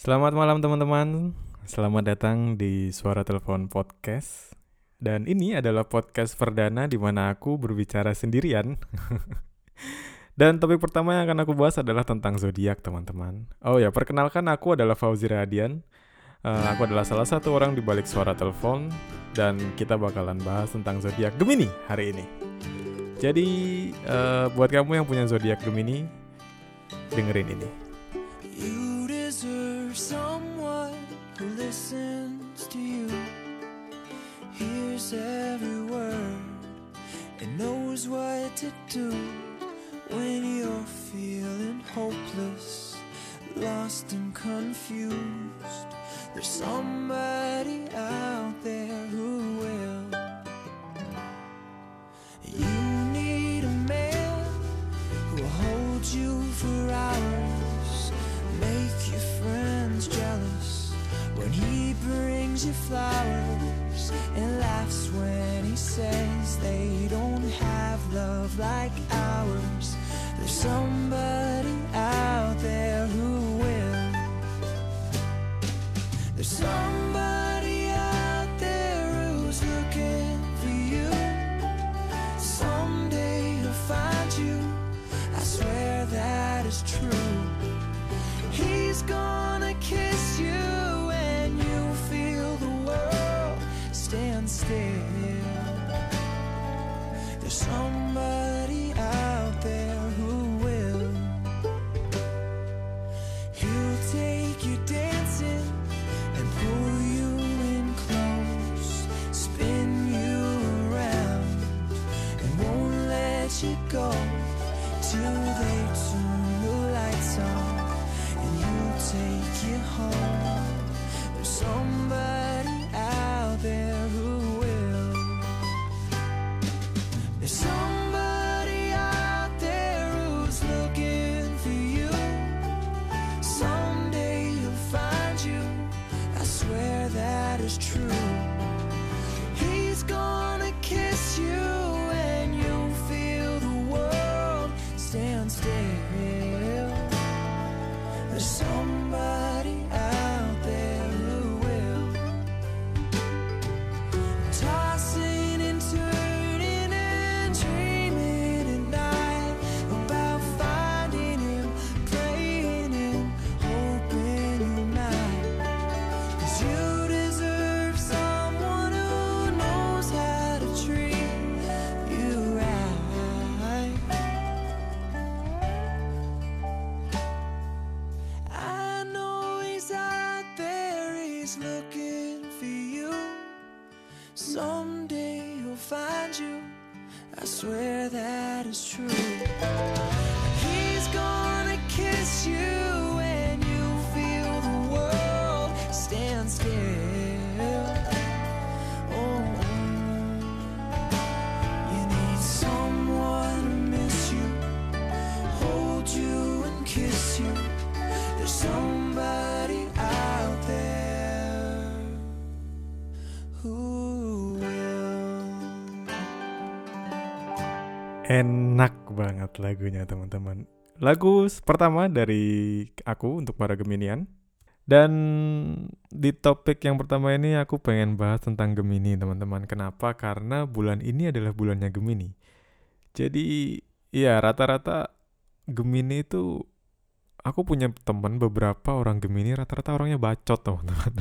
Selamat malam teman-teman. Selamat datang di Suara Telepon Podcast. Dan ini adalah podcast perdana di mana aku berbicara sendirian. Dan topik pertama yang akan aku bahas adalah tentang zodiak, teman-teman. Oh ya, perkenalkan aku adalah Fauzi Radian. Uh, aku adalah salah satu orang di balik suara telepon dan kita bakalan bahas tentang zodiak Gemini hari ini. Jadi uh, buat kamu yang punya zodiak Gemini, dengerin ini. You listens to you, hears every word, and knows what to do when you're feeling hopeless, lost and confused. There's somebody out there who will. Brings you flowers, and laughs when he says they don't have love like ours. There's somebody out there who will. There's somebody Enak banget lagunya teman-teman. Lagu pertama dari aku untuk para Geminian. Dan di topik yang pertama ini aku pengen bahas tentang Gemini teman-teman. Kenapa? Karena bulan ini adalah bulannya Gemini. Jadi ya rata-rata Gemini itu aku punya teman beberapa orang Gemini rata-rata orangnya bacot teman-teman.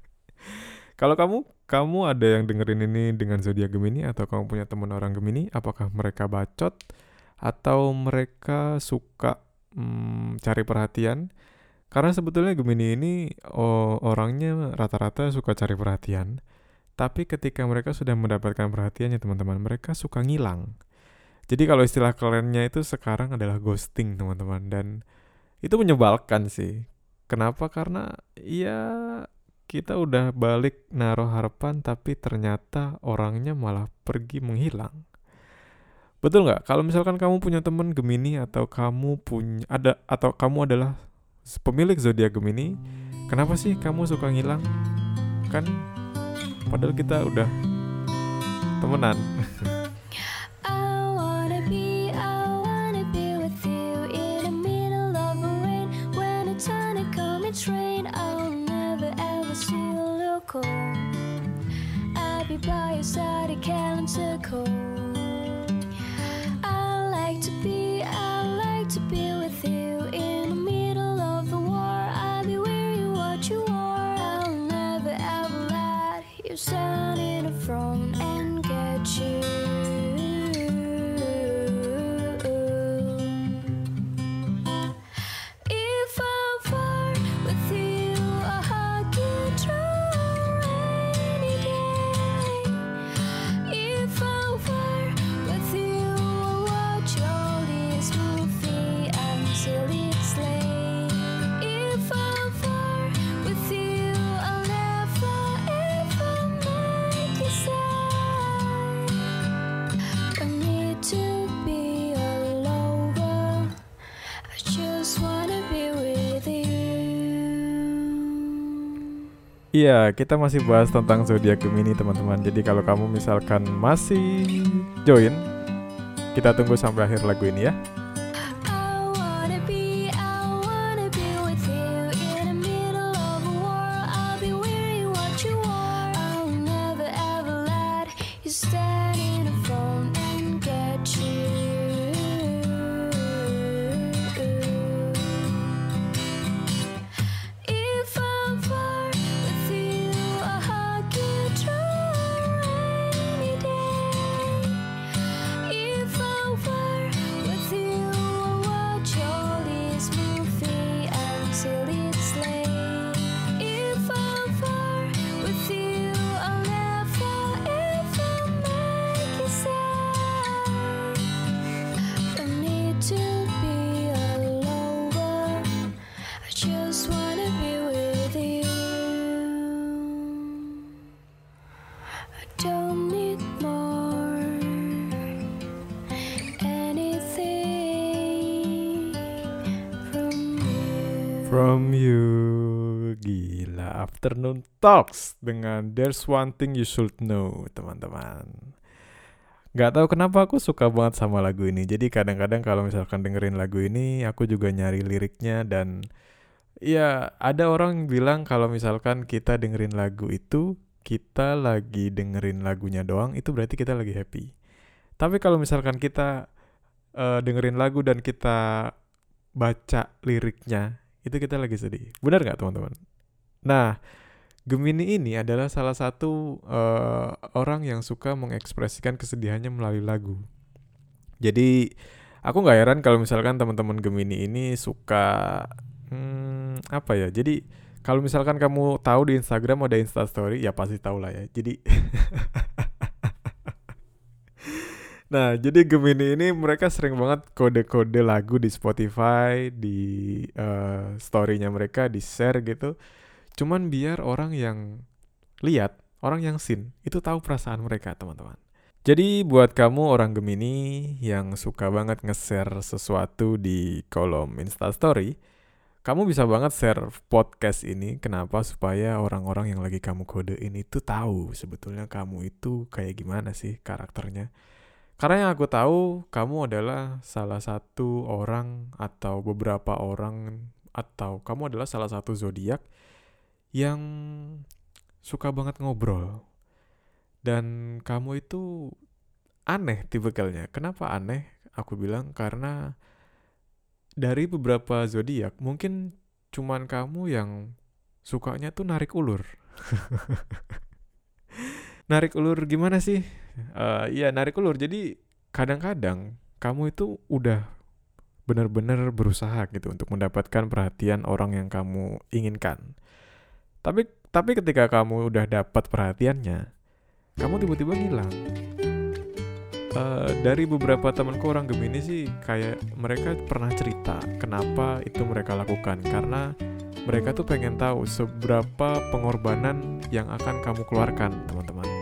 Kalau kamu, kamu ada yang dengerin ini dengan zodiak Gemini atau kamu punya teman orang Gemini, apakah mereka bacot atau mereka suka mm, cari perhatian? Karena sebetulnya Gemini ini oh, orangnya rata-rata suka cari perhatian, tapi ketika mereka sudah mendapatkan perhatiannya teman-teman, mereka suka ngilang. Jadi kalau istilah kerennya itu sekarang adalah ghosting teman-teman dan itu menyebalkan sih. Kenapa? Karena ya kita udah balik naruh harapan tapi ternyata orangnya malah pergi menghilang. Betul nggak? Kalau misalkan kamu punya teman Gemini atau kamu punya ada atau kamu adalah pemilik zodiak Gemini, kenapa sih kamu suka ngilang? Kan padahal kita udah temenan. inside a calendar cold. Iya, kita masih bahas tentang zodiak Gemini teman-teman. Jadi kalau kamu misalkan masih join, kita tunggu sampai akhir lagu ini ya. From you. Gila Afternoon Talks Dengan There's One Thing You Should Know Teman-teman. Gak tahu kenapa aku suka banget sama lagu ini. Jadi kadang-kadang kalau misalkan dengerin lagu ini Aku juga nyari liriknya dan Ya ada orang bilang kalau misalkan kita dengerin lagu itu Kita lagi dengerin lagunya doang Itu berarti kita lagi happy. Tapi kalau misalkan kita eh, dengerin lagu dan kita baca liriknya itu kita lagi sedih. Benar nggak teman-teman? Nah, Gemini ini adalah salah satu eh, orang yang suka mengekspresikan kesedihannya melalui lagu. Jadi aku nggak heran kalau misalkan teman-teman Gemini ini suka hmm, apa ya? Jadi kalau misalkan kamu tahu di Instagram ada Instastory, ya pasti tahu lah ya. Jadi Nah, jadi Gemini ini mereka sering banget kode-kode lagu di Spotify, di eh, story-nya mereka, di share gitu. Cuman biar orang yang lihat, orang yang sin, itu tahu perasaan mereka, teman-teman. Jadi buat kamu orang Gemini yang suka banget nge-share sesuatu di kolom Instastory, kamu bisa banget share podcast ini. Kenapa? Supaya orang-orang yang lagi kamu kodein itu tahu sebetulnya kamu itu kayak gimana sih karakternya. Karena yang aku tahu, kamu adalah salah satu orang atau beberapa orang atau kamu adalah salah satu zodiak yang suka banget ngobrol. Dan kamu itu aneh tipikalnya. Kenapa aneh? Aku bilang karena dari beberapa zodiak mungkin cuman kamu yang sukanya tuh narik ulur. narik ulur gimana sih? Eh, Iya narik ulur. Jadi kadang-kadang kamu itu udah benar-benar berusaha gitu untuk mendapatkan perhatian orang yang kamu inginkan. Tapi tapi ketika kamu udah dapat perhatiannya, kamu tiba-tiba ngilang. Eh, dari beberapa temanku orang Gemini sih kayak mereka pernah cerita kenapa itu mereka lakukan karena mereka tuh pengen tahu seberapa pengorbanan yang akan kamu keluarkan teman-teman.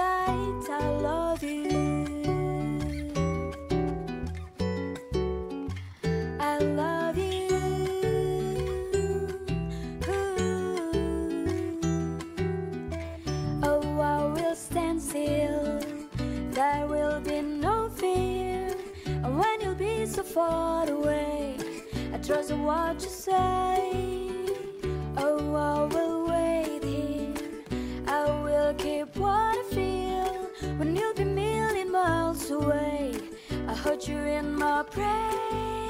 I love you. I love you. Oh, I will stand still. There will be no fear. And when you'll be so far away, I trust in what you say. Oh, I will wait here. I will keep when you'll be million miles away. I heard you in my prayer.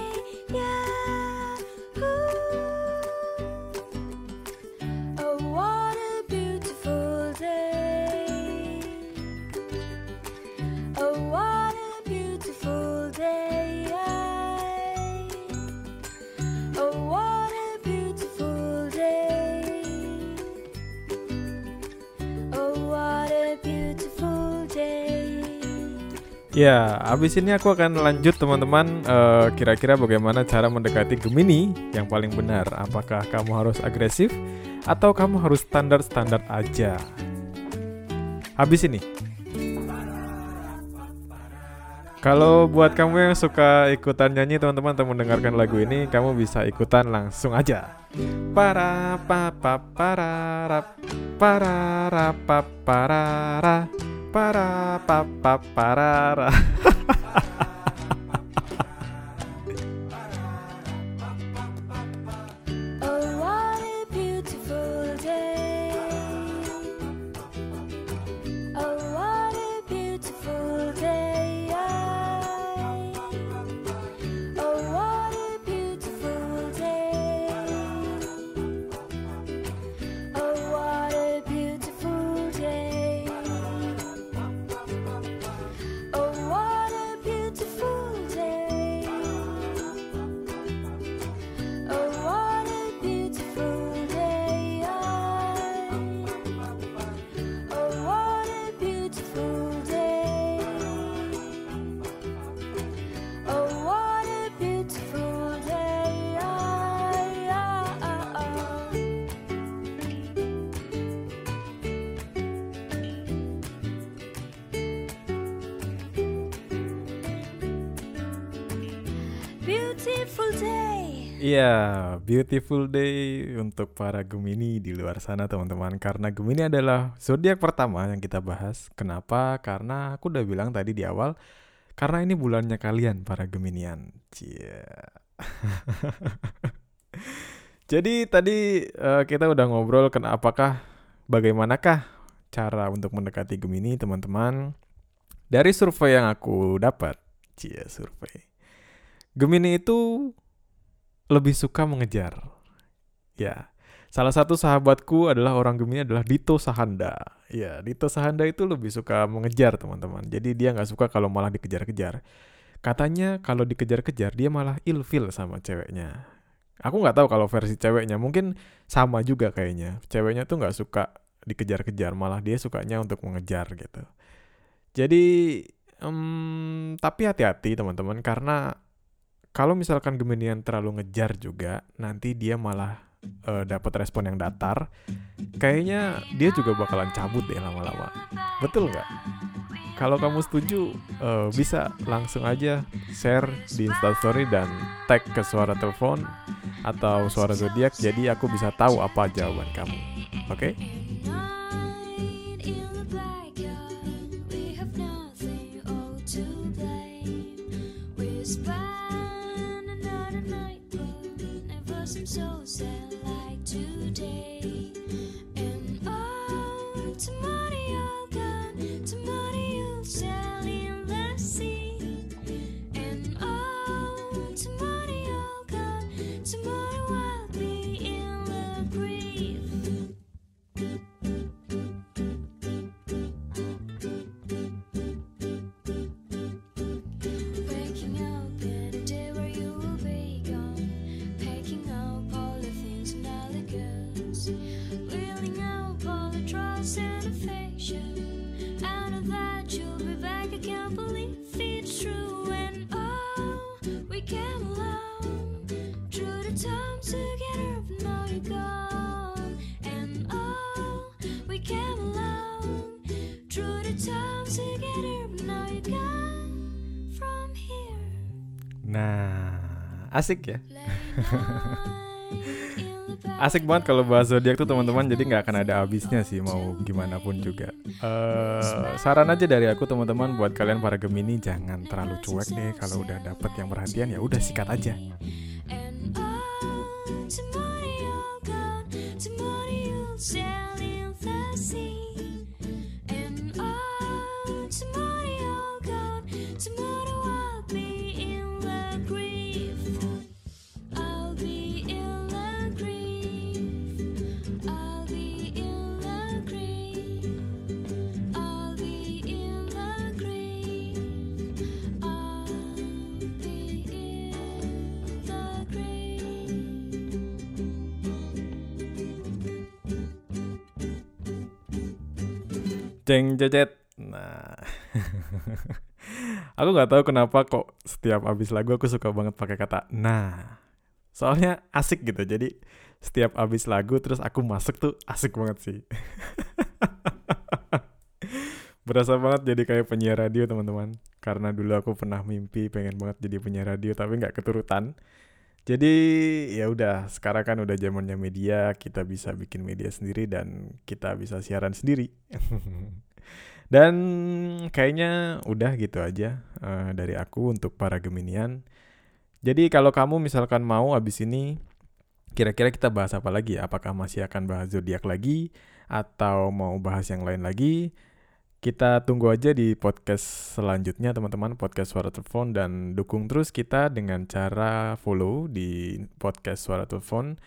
Ya, abis ini aku akan lanjut teman-teman. Eh, Kira-kira bagaimana cara mendekati Gemini? Yang paling benar Apakah kamu harus agresif Atau kamu harus standar-standar aja? Habis ini. Kalau buat kamu yang suka ikutan nyanyi teman-teman Atau mendengarkan lagu ini Kamu bisa ikutan langsung aja. Para pa pa para rap para ra pa para ra Para, pa, pa-ra Iya, beautiful day untuk para Gemini di luar sana teman-teman. Karena Gemini adalah zodiak pertama yang kita bahas. Kenapa? Karena aku udah bilang tadi di awal Karena ini bulannya kalian para Geminian. Cie. Jadi tadi eh, kita udah ngobrol ken apakah bagaimanakah cara untuk mendekati Gemini teman-teman? Dari survei yang aku dapat Cie, survei. Gemini itu lebih suka mengejar. Ya, salah satu sahabatku adalah orang Gemini adalah Dito Sahanda. Ya, Dito Sahanda itu lebih suka mengejar teman-teman. Jadi dia nggak suka kalau malah dikejar-kejar. Katanya kalau dikejar-kejar dia malah ilfil sama ceweknya. Aku nggak tahu kalau versi ceweknya mungkin sama juga kayaknya. Ceweknya tuh nggak suka dikejar-kejar, malah dia sukanya untuk mengejar gitu. Jadi, em, tapi hati-hati teman-teman karena kalau misalkan Geminian terlalu ngejar juga, nanti dia malah eh, dapat respon yang datar. Kayaknya dia juga bakalan cabut deh lama-lama. Betul nggak? Kalau kamu setuju, eh, bisa langsung aja share di Instastory dan tag ke suara telepon atau suara zodiak, jadi aku bisa tahu apa jawaban kamu. Oke? Night Nah, asik ya. Asik banget kalau bahas zodiak tuh teman-teman, jadi nggak akan ada habisnya sih mau gimana pun juga. Eh, saran aja dari aku teman-teman buat kalian para Gemini jangan terlalu cuek deh kalau udah dapet yang perhatian ya udah sikat aja. Ceng cecet. Nah, aku nggak tahu kenapa kok setiap abis lagu aku suka banget pakai kata nah. Soalnya asik gitu. Jadi setiap abis lagu terus aku masuk tuh asik banget sih. Berasa banget jadi kayak penyiar radio teman-teman. Karena dulu aku pernah mimpi pengen banget jadi penyiar radio tapi nggak keturutan. Jadi ya udah sekarang kan udah zamannya media kita bisa bikin media sendiri dan kita bisa siaran sendiri. dan kayaknya udah gitu aja eh, dari aku untuk para Geminian. Jadi kalau kamu misalkan mau abis ini kira-kira kita bahas apa lagi? Apakah masih akan bahas zodiak lagi atau mau bahas yang lain lagi? Kita tunggu aja di podcast selanjutnya teman-teman, podcast Suara Telepon dan dukung terus kita dengan cara follow di podcast Suara Telepon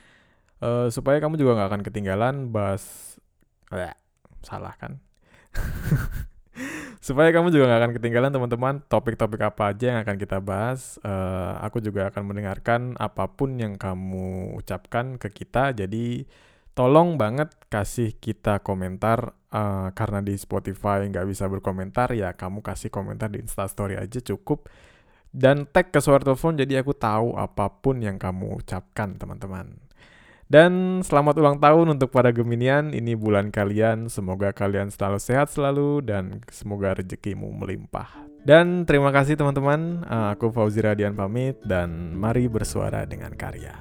eh, supaya kamu juga nggak akan ketinggalan bahas Bleh, salah kan? supaya kamu juga nggak akan ketinggalan teman-teman topik-topik apa aja yang akan kita bahas. Eh, aku juga akan mendengarkan apa pun yang kamu ucapkan ke kita. Jadi tolong banget kasih kita komentar eh, karena di Spotify nggak bisa berkomentar ya kamu kasih komentar di Instastory aja cukup. Dan tag ke suara telepon jadi aku tahu apa pun yang kamu ucapkan teman-teman. Dan selamat ulang tahun untuk para Geminian ini bulan kalian. Semoga kalian selalu sehat selalu dan semoga rezekimu melimpah. Dan terima kasih teman-teman. Eh, aku Fauzi Radian pamit dan mari bersuara dengan karya